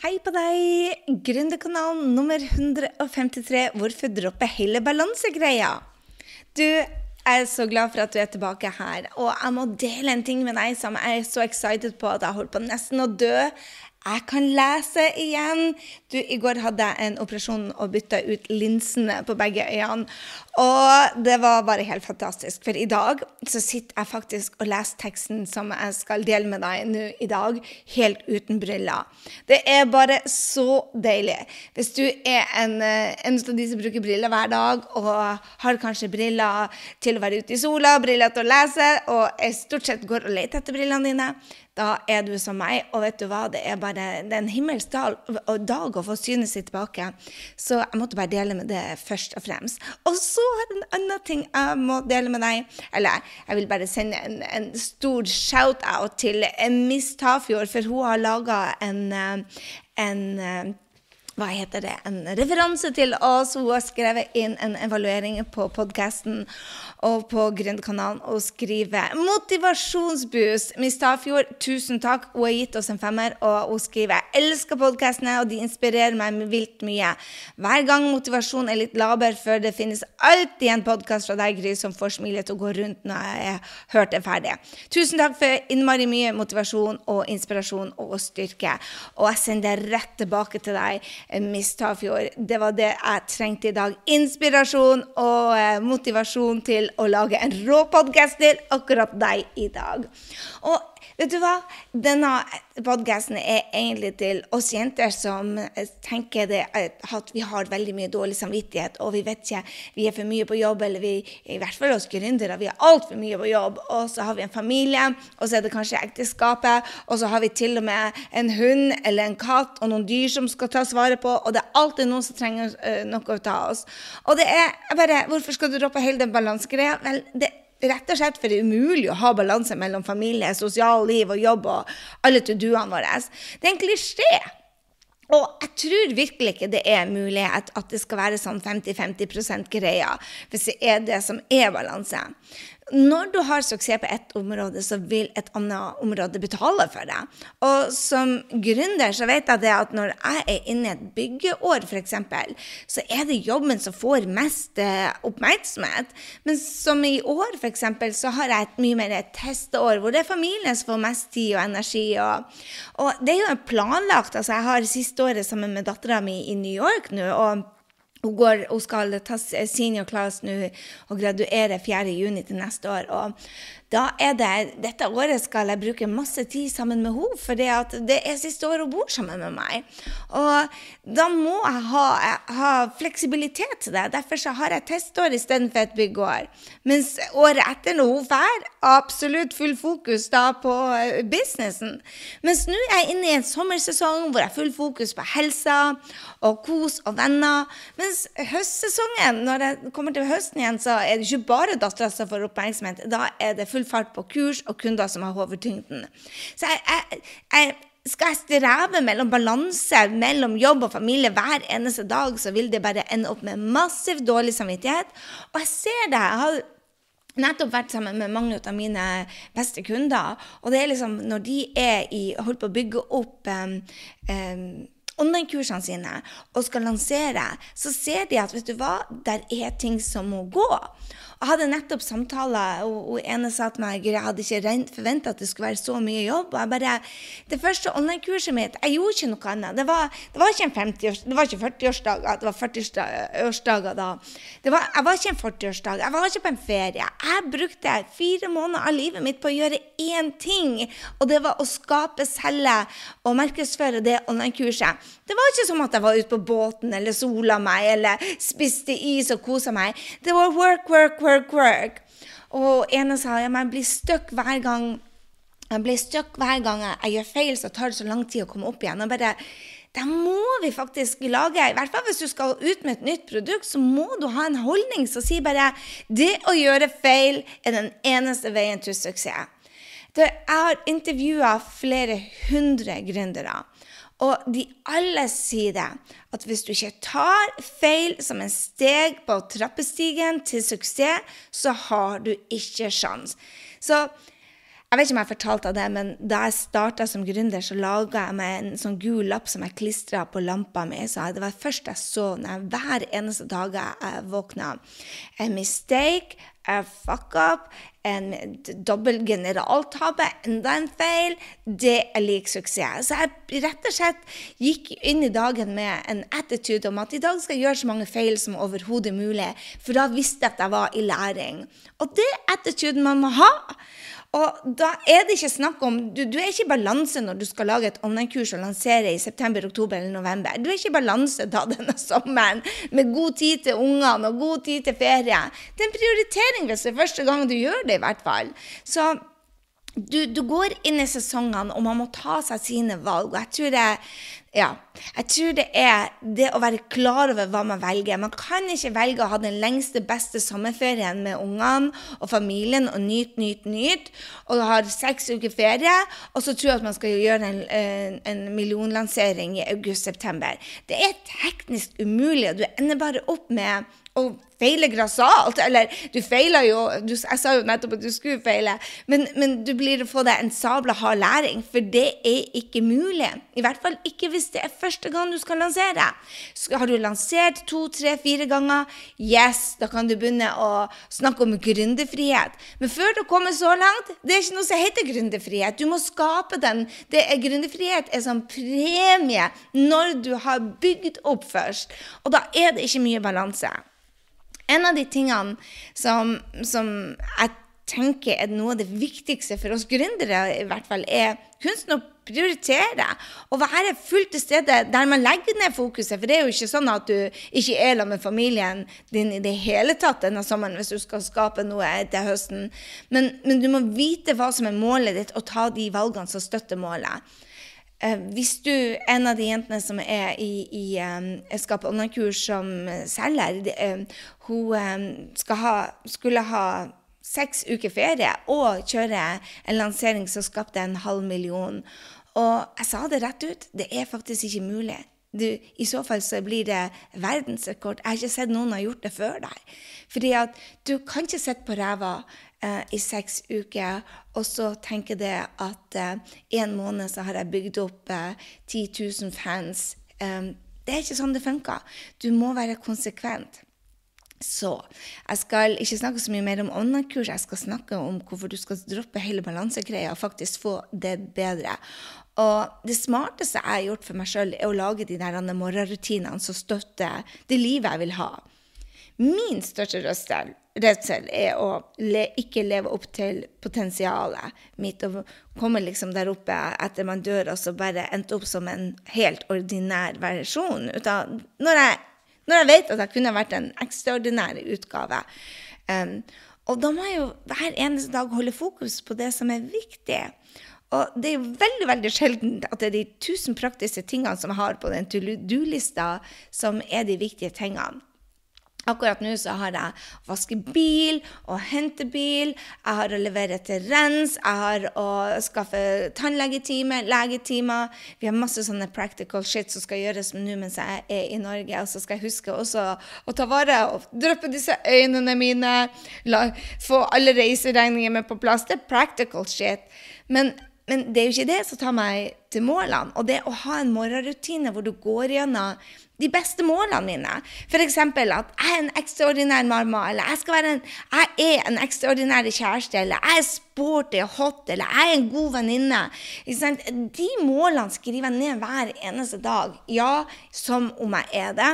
Hei på deg! Gründerkanalen nummer 153. Hvorfor droppe hele balansegreia? Du, jeg er så glad for at du er tilbake her. Og jeg må dele en ting med deg som jeg er så excited på at jeg holdt på nesten å dø. Jeg kan lese igjen. Du, I går hadde jeg en operasjon og bytta ut linsene på begge øynene. Og det var bare helt fantastisk. For i dag så sitter jeg faktisk og leser teksten som jeg skal dele med deg nå i dag, helt uten briller. Det er bare så deilig. Hvis du er en, eh, en av de som bruker briller hver dag, og har kanskje briller til å være ute i sola, briller til å lese, og stort sett går og leter etter brillene dine, da er du som meg. Og vet du hva, det er bare det er en himmelsk dag, å få synet sitt tilbake. Så jeg måtte bare dele med det først og fremst. Og så har jeg en annen ting jeg må dele med deg. Eller jeg vil bare sende en, en stor shout-out til Miss Tafjord, for hun har laga en, eh, en eh, hva heter det, en referanse til oss. Hun har skrevet inn en evaluering på podkasten og på Gründerkanalen og skriver 'Motivasjonsboost'. Miss Tafjord, tusen takk. Hun har gitt oss en femmer, og hun skriver 'Jeg elsker podkastene, og de inspirerer meg vilt mye'. Hver gang motivasjonen er litt laber før det finnes alltid en podkast fra deg, Gry, som får smilet til å gå rundt når jeg har hørt det ferdig. Tusen takk for innmari mye motivasjon og inspirasjon og styrke. Og jeg sender det rett tilbake til deg Miss Tafjord. Det var det jeg trengte i dag. Inspirasjon og eh, motivasjon til å lage en rå podkast til akkurat deg i dag. Og Vet du hva? Denne podkasten er egentlig til oss jenter som tenker det, at vi har veldig mye dårlig samvittighet, og vi vet ikke vi er for mye på jobb, eller vi, i hvert fall oss gründere, vi er altfor mye på jobb. Og så har vi en familie, og så er det kanskje ekteskapet, og så har vi til og med en hund eller en katt og noen dyr som skal tas vare på, og det er alltid noen som trenger uh, noe å ta oss. Og det er bare Hvorfor skal du droppe hele den balansegreia? Vel, det rett og slett for det er umulig å ha balanse mellom familie, sosialliv og jobb og alle to do-ene våre. Det er en klisjé. Og jeg tror virkelig ikke det er mulighet at det skal være sånn 50-50 greia, hvis det er det som er balanse når du har suksess på ett område, så vil et annet område betale for det. Og som gründer så vet jeg det at når jeg er inne i et byggeår, f.eks., så er det jobben som får mest eh, oppmerksomhet. Men som i år, f.eks., så har jeg et mye mer testeår, hvor det er familien som får mest tid og energi. Og, og det er jo planlagt. altså Jeg har siste året sammen med dattera mi i New York nå. og hun, går, hun, skal ta senior class nå og graduere 4.6 til neste år. Og da er det Dette året skal jeg bruke masse tid sammen med henne, for det er siste året hun bor sammen med meg. Og da må jeg ha, ha fleksibilitet til det. Derfor så har jeg testår istedenfor et byggeår. Mens året etter, når hun drar, absolutt full fokus da på eh, businessen. Mens nå er jeg inne i en sommersesong hvor jeg har full fokus på helsa og kos og venner. Mens høstsesongen, når jeg kommer til høsten igjen, så er det ikke bare dattera som får oppmerksomhet. Da er det full full fart på kurs og kunder som har hovedtyngden. Så jeg, jeg, jeg skal jeg streve mellom balanse mellom jobb og familie hver eneste dag, så vil det bare ende opp med massiv dårlig samvittighet. Og jeg ser det. Jeg har nettopp vært sammen med mange av mine beste kunder. Og det er liksom når de er i holdt på å bygge opp um, um, online-kursene sine og skal lansere, så ser de at vet du hva, der er ting som må gå. Jeg hadde nettopp samtaler, og, og ene sa til meg jeg hadde ikke forventa at det skulle være så mye jobb. og jeg bare, Det første online-kurset mitt Jeg gjorde ikke noe annet. Det var, det var ikke en 50 det var ikke 40-årsdager, det var 40-årsdager da. Var, jeg var ikke en 40-årsdag, jeg var ikke på en ferie. Jeg brukte fire måneder av livet mitt på å gjøre én ting, og det var å skape, selge og markedsføre det online-kurset. Det var ikke som at jeg var ute på båten eller sola meg eller spiste is og kosa meg. Det var work, work, work work, work. Og ene sa ja, men jeg blir stuck hver gang jeg blir stuck hver gang jeg gjør feil, så tar det så lang tid å komme opp igjen. Og bare, da må vi faktisk lage I hvert fall hvis du skal ut med et nytt produkt, så må du ha en holdning som sier bare det å gjøre feil er den eneste veien til suksess. Jeg har intervjua flere hundre gründere. Og de alle sier det, at hvis du ikke tar feil som en steg på trappestigen til suksess, så har du ikke sjans. Så jeg vet ikke om jeg fortalte det, men da jeg starta som gründer, så laga jeg meg en sånn gul lapp som jeg klistra på lampa mi. Så det var først jeg så når jeg, hver eneste dag jeg våkna. A mistake, a fuck up, en dobbel generaltabbe, enda en feil. Det er lik suksess. Så jeg rett og slett gikk inn i dagen med en attitude om at i dag skal jeg gjøre så mange feil som overhodet mulig, for da visste jeg at jeg var i læring. Og det er attituden man må ha. Og da er det ikke snakk om Du, du er ikke i balanse når du skal lage et online-kurs og lansere i september, oktober eller november. Du er ikke i balanse da denne sommeren med god tid til ungene og god tid til ferie. Det er en prioritering hvis det er første gang du gjør det, i hvert fall. Så du, du, går inn i sesongene, og man må ta seg sine valg. Og jeg tror, det, ja, jeg tror det er det å være klar over hva man velger. Man kan ikke velge å ha den lengste, beste sommerferien med ungene og familien og nyte, nyte, nyte, og har seks uker ferie, og så tror jeg at man skal gjøre en, en, en millionlansering i august-september. Det er teknisk umulig, og du ender bare opp med å feile grassat. Eller du feiler jo du, Jeg sa jo nettopp at du skulle feile, men, men du blir å få deg en sabla hard læring, for det er ikke mulig. I hvert fall ikke hvis det er første gang du skal lansere. Har du lansert to, tre, fire ganger, yes, da kan du begynne å snakke om gründerfrihet. Men før du kommer så langt, det er ikke noe som heter gründerfrihet. Du må skape den. Det er Gründerfrihet er som premie når du har bygd opp først. Og da er det ikke mye balanse. En av de tingene som, som jeg tenker er noe av det viktigste for oss gründere, i hvert fall, er kunsten å prioritere. Å være fullt til stede der man legger ned fokuset. For det er jo ikke sånn at du ikke er sammen med familien din i det hele tatt denne sommeren hvis du skal skape noe til høsten. Men, men du må vite hva som er målet ditt, og ta de valgene som støtter målet. Eh, hvis du en av de jentene som er i, i um, Skap online-kurs som selger, um, hun skal ha, skulle ha seks uker ferie og kjøre en lansering som skapte en halv million. Og jeg sa det rett ut, det er faktisk ikke mulig. Du, I så fall så blir det verdensrekord. Jeg har ikke sett noen har gjort det før deg. Fordi at du kan ikke sitte på ræva eh, i seks uker, og så tenke det at eh, en måned så har jeg bygd opp eh, 10 000 fans. Eh, det er ikke sånn det funker. Du må være konsekvent. Så jeg skal ikke snakke så mye mer om online-kurs, jeg skal snakke om hvorfor du skal droppe hele balansegreia og faktisk få det bedre. Og det smarteste jeg har gjort for meg sjøl, er å lage de der morgenrutinene som støtter det livet jeg vil ha. Min største redsel er å le, ikke leve opp til potensialet mitt. Og komme liksom der oppe etter man dør, og så bare endte opp som en helt ordinær versjon. Når jeg, når jeg vet at jeg kunne vært en ekstraordinær utgave. Um, og da må jeg jo hver eneste dag holde fokus på det som er viktig. Og det er jo veldig veldig sjelden at det er de tusen praktiske tingene som jeg har på den to do-lista, som er de viktige tingene. Akkurat nå så har jeg å vaske bil og hente bil, jeg har å levere til rens, jeg har å skaffe tannlegetime, legetimer. Vi har masse sånne practical shit som skal gjøres nå mens jeg er i Norge. Og så skal jeg huske også å ta vare og dryppe disse øynene mine, la, få alle reiseregninger med på plass. Det er practical shit. Men men det er jo ikke det som tar meg til målene. Og det å ha en morgenrutine hvor du går gjennom de beste målene mine. F.eks. at jeg er en ekstraordinær mamma, eller jeg, skal være en, jeg er en ekstraordinær kjæreste, eller jeg er sporty og hot, eller jeg er en god venninne. De målene skriver jeg ned hver eneste dag. Ja, som om jeg er det.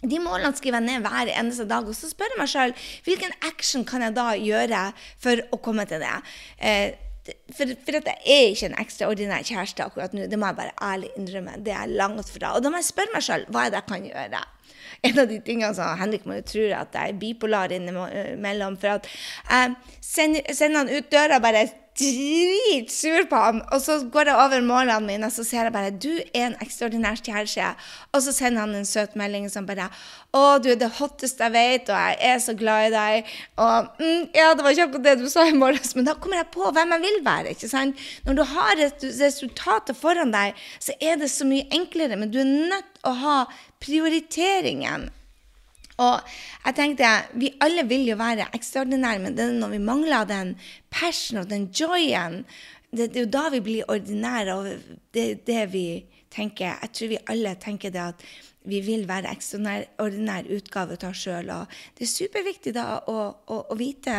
De målene skriver jeg ned hver eneste dag, og så spør jeg meg sjøl hvilken action kan jeg da gjøre for å komme til det. Eh, for, for at jeg er ikke en ekstraordinær kjæreste akkurat nå. Det må jeg bare ærlig innrømme. Det er langt fra. Og da må jeg spørre meg sjøl hva er det jeg kan gjøre. En av de tingene som Henrik må jo tro at jeg er bipolar innimellom. For at jeg sender, sender han ut døra bare dritsur på ham. Og så går jeg over målene mine, og så ser jeg bare du er en ekstraordinær stjerne'. Og så sender han en søt melding som bare å, du er det hotteste jeg vet, og jeg er så glad i deg. Og mm, ja, det var ikke akkurat det du sa i morges, men da kommer jeg på hvem jeg vil være. ikke sant? Når du har resultatet foran deg, så er det så mye enklere, men du er nødt å ha prioriteringen. Og jeg tenkte, Vi alle vil jo være ekstraordinære, men det er når vi mangler den passion og den joyen, det, det er jo da vi blir ordinære. og det er det vi tenker. Jeg tror vi alle tenker det at vi vil være ekstraordinær utgave av oss sjøl. Det er superviktig da å, å, å, vite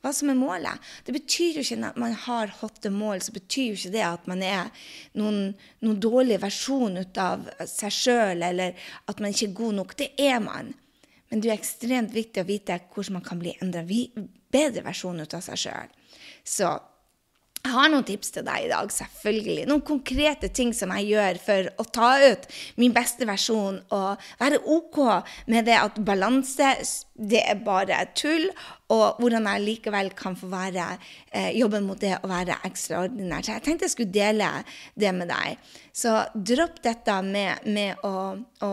hva som er målet. Det betyr jo ikke at man har hotte mål, så betyr jo ikke det at man er noen, noen dårlig versjon av seg sjøl, eller at man ikke er god nok. Det er man. Men det er ekstremt viktig å vite hvordan man kan bli enda bedre versjon av seg sjøl. Så jeg har noen tips til deg i dag, selvfølgelig. Noen konkrete ting som jeg gjør for å ta ut min beste versjon og være OK med det at balanse, det er bare tull, og hvordan jeg likevel kan få være, eh, jobben mot det å være ekstraordinær. Så jeg tenkte jeg skulle dele det med deg. Så dropp dette med, med å, å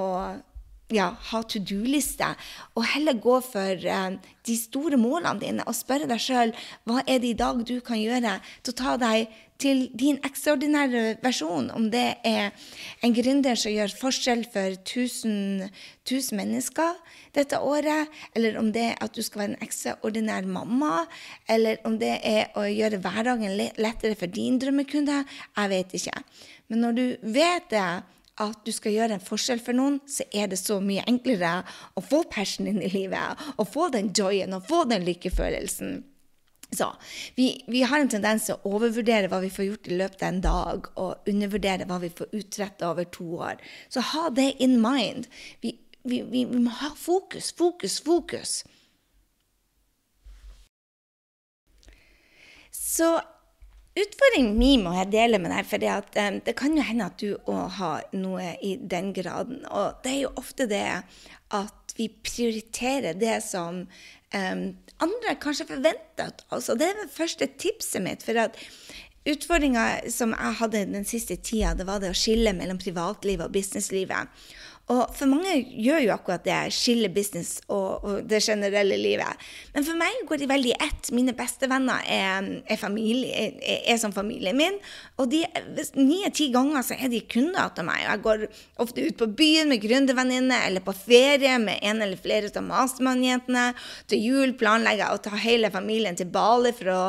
ja, ha to do-liste, og heller gå for eh, de store målene dine og spørre deg sjøl hva er det i dag du kan gjøre til å ta deg til din ekstraordinære versjon. Om det er en gründer som gjør forskjell for 1000, 1000 mennesker dette året, eller om det er at du skal være en ekstraordinær mamma, eller om det er å gjøre hverdagen lettere for din drømmekunde, jeg vet ikke. Men når du vet det, at du skal gjøre en forskjell for noen, så er det så mye enklere å få passion inn i livet, å få den joyen og få den lykkefølelsen. Så vi, vi, har en tendens til å overvurdere hva vi får gjort i løpet av en dag, og undervurdere hva vi får utretta over to år. Så ha det in mind. Vi, vi, vi må ha fokus, fokus, fokus. Så Utfordringen min må jeg dele med deg, for det, um, det kan jo hende at du òg har noe i den graden. Og det er jo ofte det at vi prioriterer det som um, andre kanskje forventer av oss. Og det er det første tipset mitt. for at Utfordringa som jeg hadde den siste tida, det var det å skille mellom privatlivet og businesslivet. Og for mange gjør jo akkurat det, skiller business og, og, det generelle livet. Men for meg går de veldig i ett. Mine beste venner er, er, familie, er, er som familien min. Og ni av ti ganger så er de kunder til meg. Og jeg går ofte ut på byen med gründervenninne, eller på ferie med en eller flere av mastermann-jentene. Til jul planlegger jeg å ta hele familien til Bali for å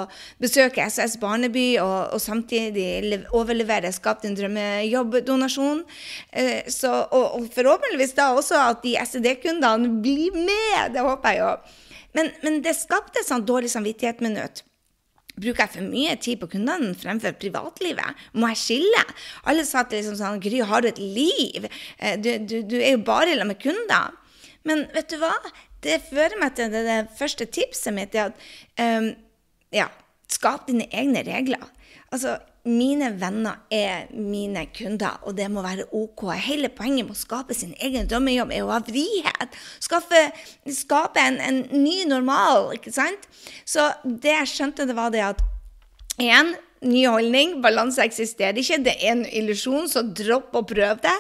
besøke SS Barneby, og, og samtidig overlevere Skap din drømmejobb-donasjon. Eh, og, og for forhåpentligvis da også at de SED-kundene blir med. Det håper jeg jo. Men, men det skapte sånn dårlig samvittighet-minutt. Bruker jeg for mye tid på kundene fremfor privatlivet? Må jeg skille? Alle sa til liksom sånn Gry, har du et liv? Eh, du, du, du er jo bare sammen med kunder. Men vet du hva? Det fører meg til det, det første tipset mitt. er at um, ja, Skap dine egne regler. Altså, mine venner er mine kunder, og det må være OK. Hele poenget med å skape sin egen drømmejobb er å ha frihet. Skaffe, skape en, en, ny normal, ikke sant? Så det jeg skjønte, det var det at én ny holdning. Balanse eksisterer ikke. Det er en illusjon, så dropp å prøve det.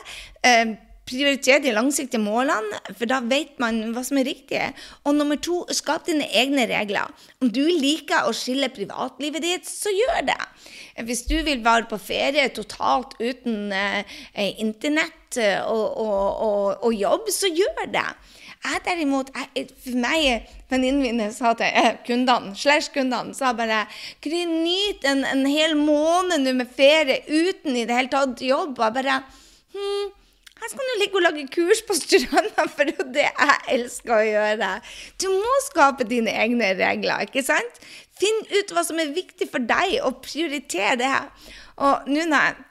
Eh, prioritere de langsiktige målene, for da vet man hva som er riktig. Og nummer to, skap dine egne regler. Om du liker å skille privatlivet ditt, så gjør det. Hvis du vil være på ferie totalt uten eh, internett eh, og, og, og, og, jobb, så gjør det. Jeg derimot, jeg, For meg, Venninnen min sa til eh, kundene, slash kundene, sa bare Gry, nyt en, en hel måned med ferie uten i det hele tatt jobb. Og jeg bare hm, her skal du ligge og lage kurs på stranda, for det er det jeg elsker å gjøre. Du må skape dine egne regler, ikke sant? Finn ut hva som er viktig for deg, og prioritere det. Og nå når jeg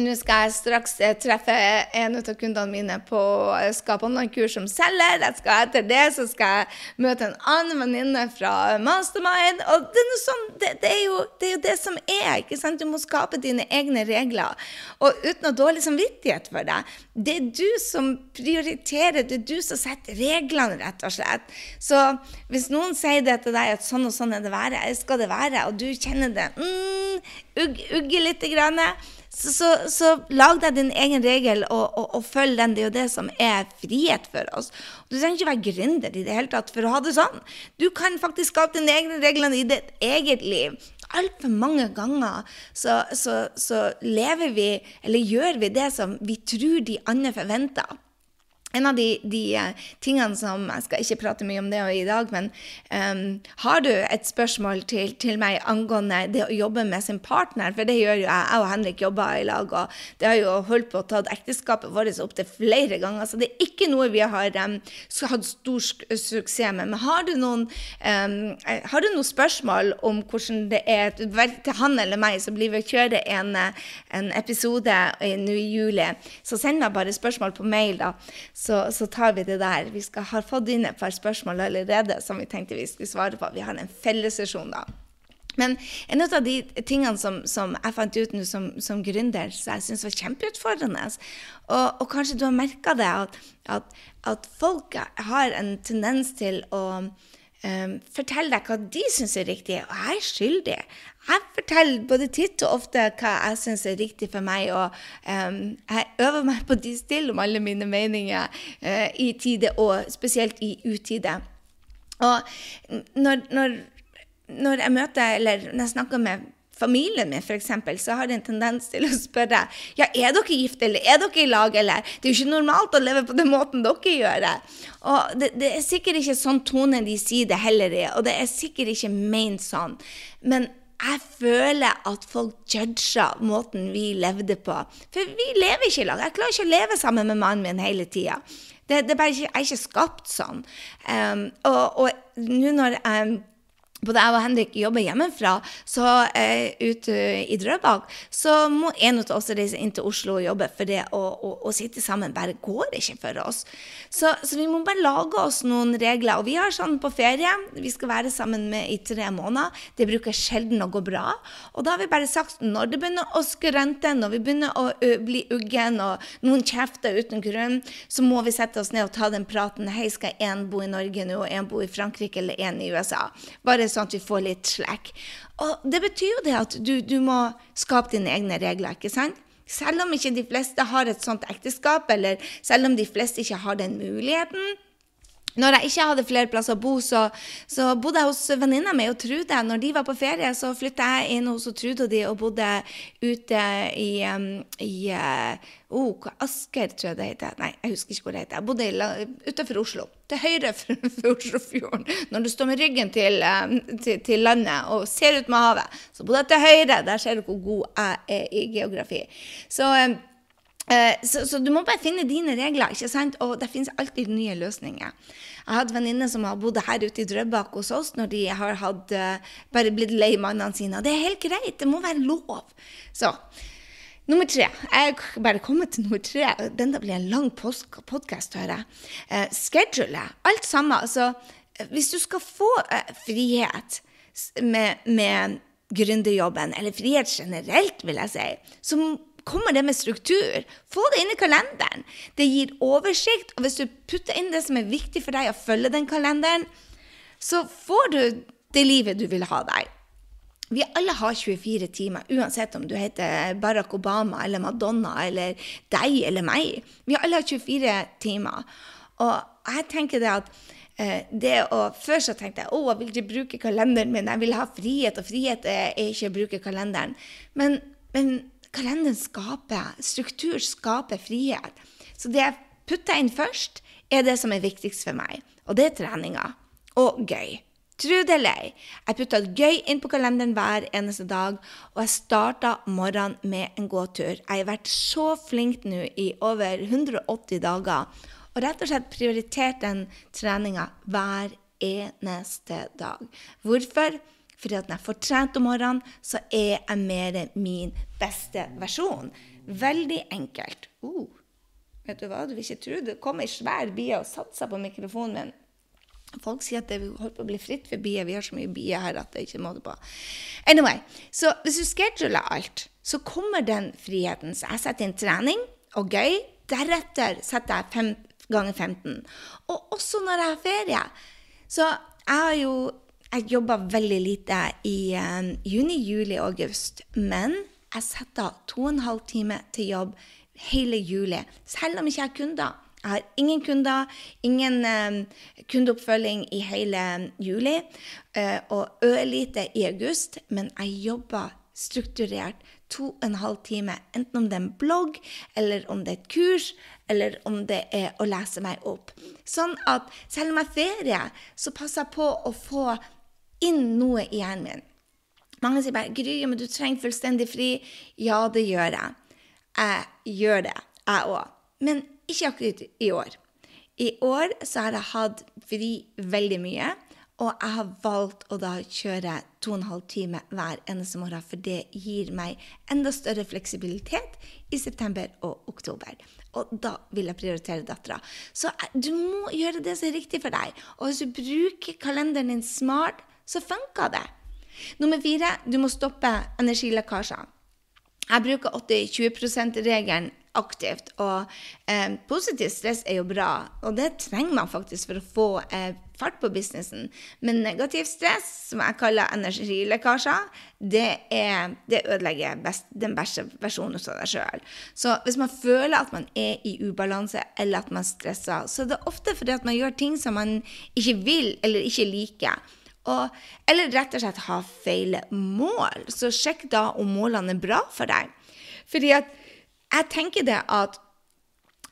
nå skal jeg straks eh, treffe en av kundene mine på eh, Skap online-kurs som selger. Jeg skal etter det så skal jeg møte en annen venninne fra Mastermind. Og det er, sånn, det, det, er jo, det, er jo, det som er. ikke sant? Du må skape dine egne regler. Og uten å ha dårlig samvittighet for deg. Det er du som prioriterer, det er du som setter reglene, rett og slett. Så hvis noen sier det til deg at sånn og sånn er det være, skal det være, og du kjenner det mm, ugg, ugge litt, grann, så, så, så, lag deg din egen regel, og, og, og, følg den. Det er jo det som er frihet for oss. Du trenger ikke være gründer i det hele tatt for å ha det sånn. Du kan faktisk skape dine egne regler i ditt eget liv. Altfor mange ganger så, så, lever vi, eller gjør vi det som vi tror de andre forventer. En av de, de uh, tingene som Jeg skal ikke prate mye om det i dag, men um, har du et spørsmål til, til, meg angående det å jobbe med sin partner? For det gjør jo jeg. Jeg og Henrik jobber i lag, og det har jo holdt på å ta ekteskapet vårt opp til flere ganger. Så det er ikke noe vi har um, hatt stor suksess med. Men har du noen, um, har du noen spørsmål om hvordan det er til han eller meg, så blir vi å kjøre en, en episode nå i juli, så send meg bare spørsmål på mail, da så, så, tar vi det der. Vi skal, har fått inn et par spørsmål allerede som vi tenkte vi skulle svare på. Vi har en fellessesjon da. Men en av de tingene som, som jeg fant ut nå som, som gründer, som jeg syns var kjempeutfordrende og, og, kanskje du har merka det, at, at, at, folk har en tendens til å um, fortelle deg hva de syns er riktig, og jeg er skyldig jeg forteller både titt og ofte hva jeg syns er riktig for meg, og um, jeg øver meg på å stille om alle mine meninger uh, i tide, og spesielt i utide. Og når, når, når jeg møter, eller når jeg snakker med familien min, f.eks., så har de en tendens til å spørre ja, er dere gift, eller er dere i lag, eller Det er jo ikke normalt å leve på den måten dere gjør det. Og det, det er sikkert ikke sånn tone de sier det heller i, og det er sikkert ikke ment sånn. Men jeg føler at folk judger måten vi levde på. For vi lever ikke i lag. Jeg klarer ikke å leve sammen med mannen min hele tida. Det, det, er bare jeg er ikke skapt sånn. Um, og nå når um, både jeg og Henrik jobber hjemmefra, så eh, ute i Drøbak, så må en av oss reise inn til Oslo og jobbe, for det å, å, å sitte sammen bare går ikke for oss. Så, så, vi må bare lage oss noen regler. Og vi har sånn på ferie, vi skal være sammen med i tre måneder. Det bruker sjelden å gå bra. Og da har vi bare sagt når det begynner å skrønte, når vi begynner å bli uggen, og noen kjefter uten grunn, så må vi sette oss ned og ta den praten. Hei, skal én bo i Norge nå, og én bo i Frankrike eller én i USA? Bare sånn at vi får litt slack. Og det betyr jo det at du, du må skape dine egne regler, ikke sant? Selv om ikke de fleste har et sånt ekteskap, eller selv om de fleste ikke har den muligheten, når jeg ikke hadde flere plasser å bo, så, så bodde jeg hos venninna mi og Trude. Når de var på ferie, så flytta jeg inn hos Trude og de og bodde ute i, um, i uh, oh, Asker, tror jeg det heter. Nei, jeg husker ikke hvor det heter. Jeg bodde utenfor Oslo. Til høyre for Oslofjorden. Når du står med ryggen til, um, til, til, landet og ser ut med havet, så bodde jeg til høyre. Der ser du hvor god jeg er i geografi. Så um, så, så, du må bare finne dine regler, ikke sant? og det finnes alltid nye løsninger. Jeg hatt venninner som har bodd her ute i Drøbak hos oss når de har hatt, uh, bare blitt lei mannene sine. Det er helt greit, det må være lov. Så nummer tre. Jeg har bare kommet til nummer tre. Denne blir en lang podkast, hører jeg. Eh, schedule. Alt sammen. Altså, hvis du skal få eh, frihet med, med gründerjobben, eller frihet generelt, vil jeg si, så kommer det med struktur. Få det inn i kalenderen. Det gir oversikt, og hvis du putter inn det som er viktig for deg å følge den kalenderen, så får du det livet du vil ha deg. Vi alle har 24 timer, uansett om du heter Barack Obama eller Madonna eller deg eller meg. Vi alle har 24 timer. Og jeg tenker det at eh, det å, Før så tenkte jeg å, jeg vil ikke bruke kalenderen min, jeg vil ha frihet, og frihet er ikke å bruke kalenderen. Men, men kalenderen skaper struktur, skaper frihet. Så det jeg putter inn først, er det som er viktigst for meg. Og det er treninga. Og gøy. Tro det eller ei, jeg putta gøy inn på kalenderen hver eneste dag, og jeg starta morgenen med en gåtur. Jeg har vært så flink nå i over 180 dager, og rett og slett prioritert den treninga hver eneste dag. Hvorfor? Fordi at når jeg får trent om morgenen, så er jeg mer min beste versjon. Veldig enkelt. Uh, vet du hva, du vil ikke tro det kom ei svær bie og satte seg på mikrofonen min. Folk sier at det holder på å bli fritt for bier. Vi har så mye bier her at det ikke må det på. Anyway, så hvis du scheduler alt, så kommer den friheten. Så jeg setter inn trening og gøy. Deretter setter jeg 5 ganger 15. Og også når jeg har ferie. Så jeg har jo jeg jobba veldig lite i um, juni, juli og august. Men jeg setter to og en halv time til jobb hele juli, selv om ikke jeg har kunder. Jeg har ingen kunder, ingen um, kundeoppfølging i hele juli, uh, og ørlite i august. Men jeg jobber strukturert to og en halv time, enten om det er en blogg, eller om det er et kurs, eller om det er å lese meg opp. Sånn at selv om jeg har ferie, så passer jeg på å få inn noe i hjernen min. Mange sier bare 'Gry, men du trenger fullstendig fri'. Ja, det gjør jeg. Jeg gjør det, jeg òg. Men ikke akkurat i år. I år så har jeg hatt fri veldig mye. Og jeg har valgt å da kjøre to og en halv time hver eneste morgen, for det gir meg enda større fleksibilitet i september og oktober. Og da vil jeg prioritere dattera. Så du må gjøre det som er riktig for deg. Og hvis du bruker kalenderen din smart, så funker det. Nummer fire, du må stoppe energilekkasjer. Jeg bruker 80-20 %-regelen aktivt. Og eh, positivt stress er jo bra, og det trenger man faktisk for å få eh, fart på businessen. Men negativt stress, som jeg kaller energilekkasjer, det, det ødelegger best, den beste versjonen av deg sjøl. Så hvis man føler at man er i ubalanse, eller at man stresser, så er det ofte fordi at man gjør ting som man ikke vil eller ikke liker. Og, eller rett og slett ha feil mål. Så sjekk da om målene er bra for deg. Fordi at jeg tenker det at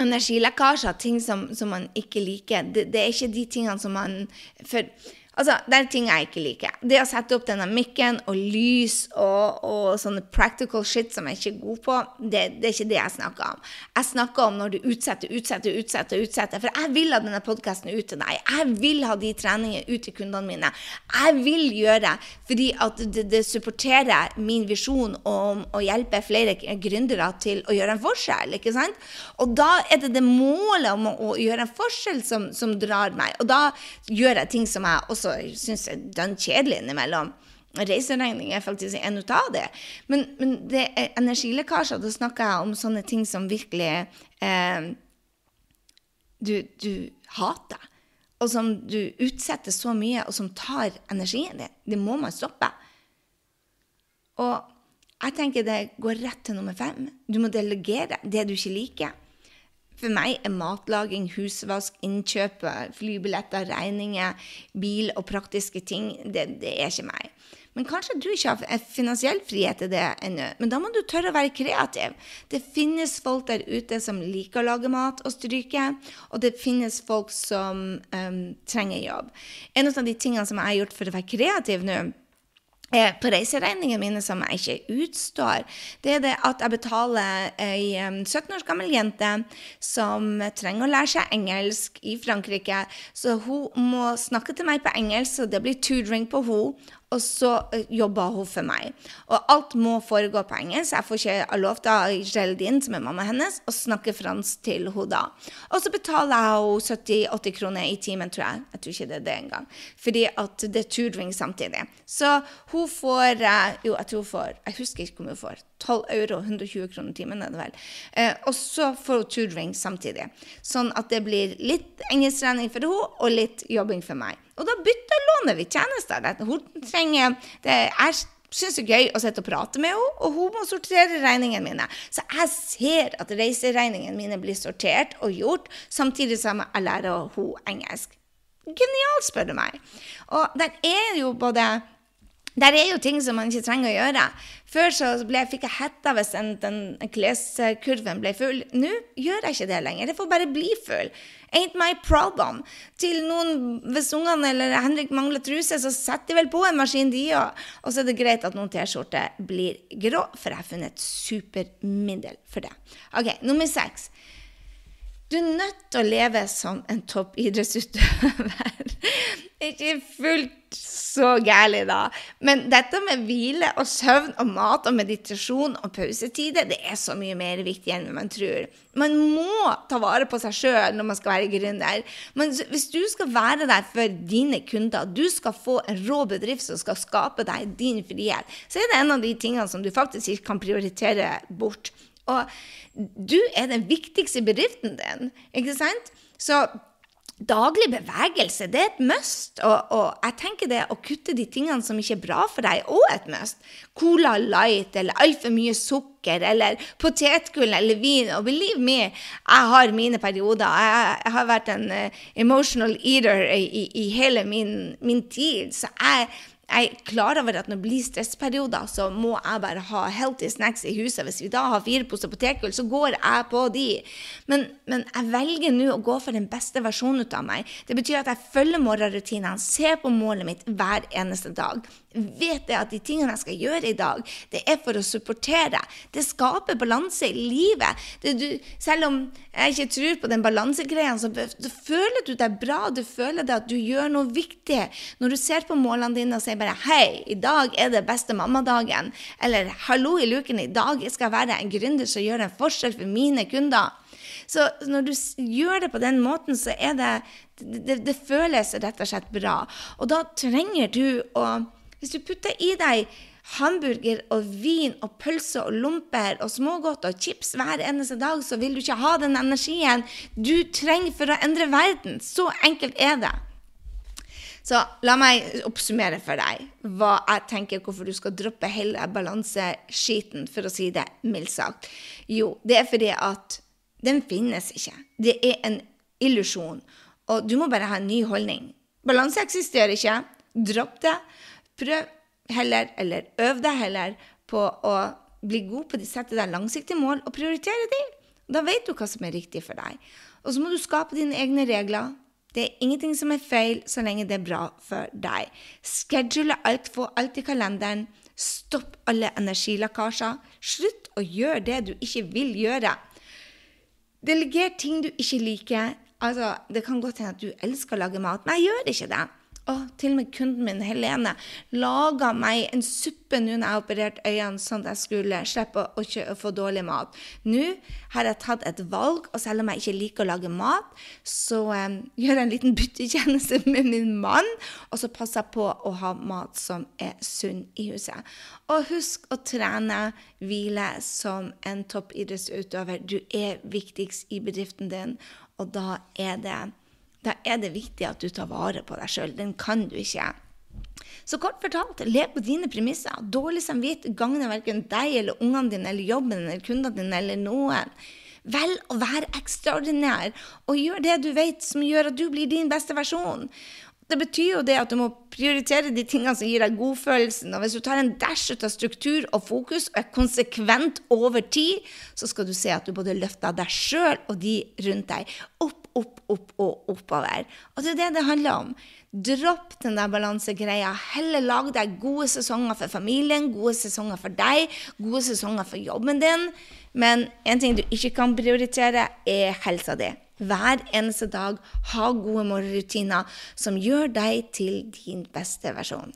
energilekkasjer, ting som, som man ikke liker, det, det, er ikke de tingene som man For Altså, det er ting jeg ikke liker. Det å sette opp denne mikken og lys og, og, sånne practical shit som jeg ikke er god på, det, det, er ikke det jeg snakker om. Jeg snakker om når du utsetter, utsetter, utsetter. utsetter. For jeg vil ha denne podkasten ut til deg. Jeg vil ha de treningene ut til kundene mine. Jeg vil gjøre fordi at det, det supporterer min visjon om å hjelpe flere gründere til å gjøre en forskjell. ikke sant? Og da er det det målet om å, å gjøre en forskjell som, som drar meg. Og da gjør jeg ting som jeg også også syns er dønn kjedelig innimellom. Reiseregning er faktisk en ut av det. Men, men det er energilekkasjer, da snakker jeg om sånne ting som virkelig eh, du, du, hater. Og som du utsetter så mye, og som tar energien din. Det må man stoppe. Og jeg tenker det går rett til nummer fem. Du må delegere det du ikke liker. For meg er matlaging, husvask, innkjøp, flybilletter, regninger, bil og praktiske ting det, det, er ikke meg. Men kanskje du ikke har finansiell frihet til det ennå. Men da må du tørre å være kreativ. Det finnes folk der ute som liker å lage mat og stryke, og det finnes folk som um, trenger jobb. En av de tingene som jeg har gjort for å være kreativ nå, på reiseregningene mine som jeg ikke utstår, det er det at jeg betaler ei 17 års gammel jente som trenger å lære seg engelsk i Frankrike. Så hun må snakke til meg på engelsk, så det blir tutoring på henne og så jobba jobber hun for meg. Og alt må foregå på engelsk. Jeg får ikke lov til av Geraldine, som er mamma hennes, å snakke fransk til henne da. Og så betaler jeg henne 70-80 kroner i timen, tror jeg. Jeg tror ikke det er det engang. Fordi at det er tutoring samtidig. Så hun får eh, Jo, jeg tror hun får Jeg husker ikke hvor mye hun får. 12 euro, 120 kroner timen, er det vel. Eh, og så får hun tutoring samtidig. Sånn at det blir litt engelsktrening for henne og litt jobbing for meg. Og da byttelåner vi tjenester. Hun trenger det er syns det er gøy å sitte og prate med henne, og hun må sortere regningene mine. Så jeg ser at reiseregningene mine blir sortert og gjort, samtidig som jeg lærer henne engelsk. Genialt, spør du meg. Og der er jo både der er jo ting som man ikke trenger å gjøre. Før så ble, fikk jeg hetta hvis den, den kleskurven ble full. Nå gjør jeg ikke det lenger. Det får bare bli full. Ain't my problem. Til noen, Hvis ungene eller Henrik mangler truse, så setter de vel på en maskin, de òg. Og så er det greit at noen T-skjorter blir grå, for jeg har funnet et supermiddel for det. Ok, Nummer seks. Du er nødt til å leve som en toppidrettsutøver. Ikke fullt så gærent, da. Men dette med hvile og søvn og mat og meditasjon og pausetider, det er så mye mer viktig enn man tror. Man må ta vare på seg sjøl når man skal være gründer. Men hvis du skal være der for dine kunder, du skal få en rå bedrift som skal skape deg din frihet, så er det en av de tingene som du faktisk ikke kan prioritere bort. Og du er den viktigste bedriften din, ikke sant? Så daglig bevegelse, det er et must. Og, og, jeg tenker det å kutte de tingene som ikke er bra for deg, er òg et must. Cola Light eller altfor mye sukker eller potetgull eller vin. Og believe me, jeg har mine perioder. Jeg, jeg har vært en uh, emotional eater i, i, i hele min, min, tid. Så jeg jeg er klar over at når det blir stressperioder, så må jeg bare ha healthy snacks i huset. Hvis vi da har fire poser potetgull, så går jeg på de. Men, men jeg velger nå å gå for den beste versjonen av meg. Det betyr at jeg følger morgenrutinene, ser på målet mitt hver eneste dag vet jeg at de tingene jeg skal gjøre i dag, det er for å supportere. Det skaper balanse i livet. Du, selv om jeg ikke tror på den balansegreia, så føler du deg bra. Du føler det at du gjør noe viktig. Når du ser på målene dine og sier bare 'Hei, i dag er det beste mammadagen', eller 'Hallo i luken, i dag skal jeg være en gründer som gjør en forskjell for mine kunder'. Så når du gjør det på den måten, så er det det, det føles rett og slett bra. Og da trenger du å hvis du putter i deg hamburger og vin og pølse og lomper og smågodt og chips hver eneste dag, så vil du ikke ha den energien du trenger for å endre verden. Så enkelt er det. Så la meg oppsummere for deg hva jeg tenker hvorfor du skal droppe hele balanseskiten, for å si det mildt sagt. Jo, det er fordi at den finnes ikke. Det er en illusjon. Og du må bare ha en ny holdning. Balanse eksisterer ikke. Dropp det. Prøv heller, eller øv deg heller, på å bli god på å sette deg langsiktige mål og prioritere de. Da vet du hva som er riktig for deg. Og så må du skape dine egne regler. Det er ingenting som er feil så lenge det er bra for deg. Schedule alt, få alt i kalenderen. Stopp alle energilakkasjer. Slutt å gjøre det du ikke vil gjøre. Deleger ting du ikke liker. Altså, det kan godt hende at du elsker å lage mat, men jeg gjør ikke det. Og til og med kunden min Helene laga meg en suppe nå når jeg opererte øynene, sånn at jeg skulle slippe å, å, få dårlig mat. Nå har jeg tatt et valg, og selv om jeg ikke liker å lage mat, så um, gjør jeg en liten byttetjeneste med min mann, og så passer jeg på å ha mat som er sunn i huset. Og husk å trene, hvile som en toppidrettsutøver. Du er viktigst i bedriften din, og da er det da er det viktig at du tar vare på deg sjøl. Den kan du ikke. Så kort fortalt, lev på dine premisser. Dårlig samvittighet gagner verken deg eller ungene dine eller jobben eller kundene dine eller noen. Velg å være ekstraordinær, og gjør det du vet som gjør at du blir din beste versjon. Det betyr jo det at du må prioritere de tingene som gir deg godfølelsen. Og hvis du tar en dash ut av struktur og fokus og er konsekvent over tid, så skal du se at du både løfter deg sjøl og de rundt deg opp opp, opp og oppover. Og det er det det handler om. Dropp den der balansegreia. Heller lag deg gode sesonger for familien, gode sesonger for deg, gode sesonger for jobben din. Men en ting du ikke kan prioritere, er helsa di. Hver eneste dag ha gode morgenrutiner som gjør deg til din beste versjon.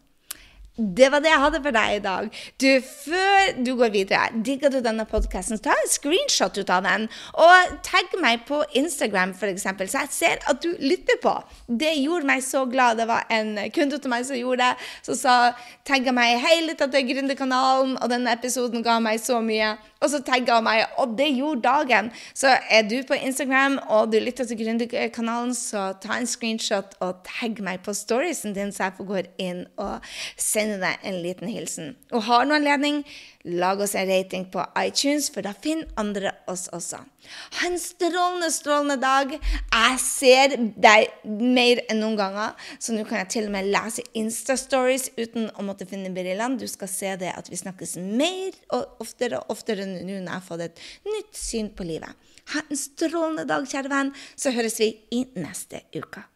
Det var det jeg hadde for deg i dag. Du, Før du går videre, digger du denne podkasten, ta en screenshot ut av den. Og tagg meg på Instagram, f.eks., så jeg ser at du lytter på. Det gjorde meg så glad. Det var en kunde til meg som gjorde det, som sa tagga meg 'Hei, litt til Gründerkanalen', og denne episoden ga meg så mye. Og så tagga hun meg, og det gjorde dagen. Så er du på Instagram og du lytter til Gründerkanalen, så ta en screenshot og tagg meg på storiesen din, så jeg får gå inn og sende deg en liten hilsen. Og har du anledning, lag oss en rating på iTunes, for da finner andre oss også. Ha en strålende, strålende dag. Jeg ser deg mer enn noen ganger, så nå kan jeg til og med lese Insta-stories uten å måtte finne brillene. Du skal se det at vi snakkes mer og oftere og oftere nå når jeg har fått et nytt syn på livet. Ha en strålende dag, kjære venn, så høres vi i neste uke.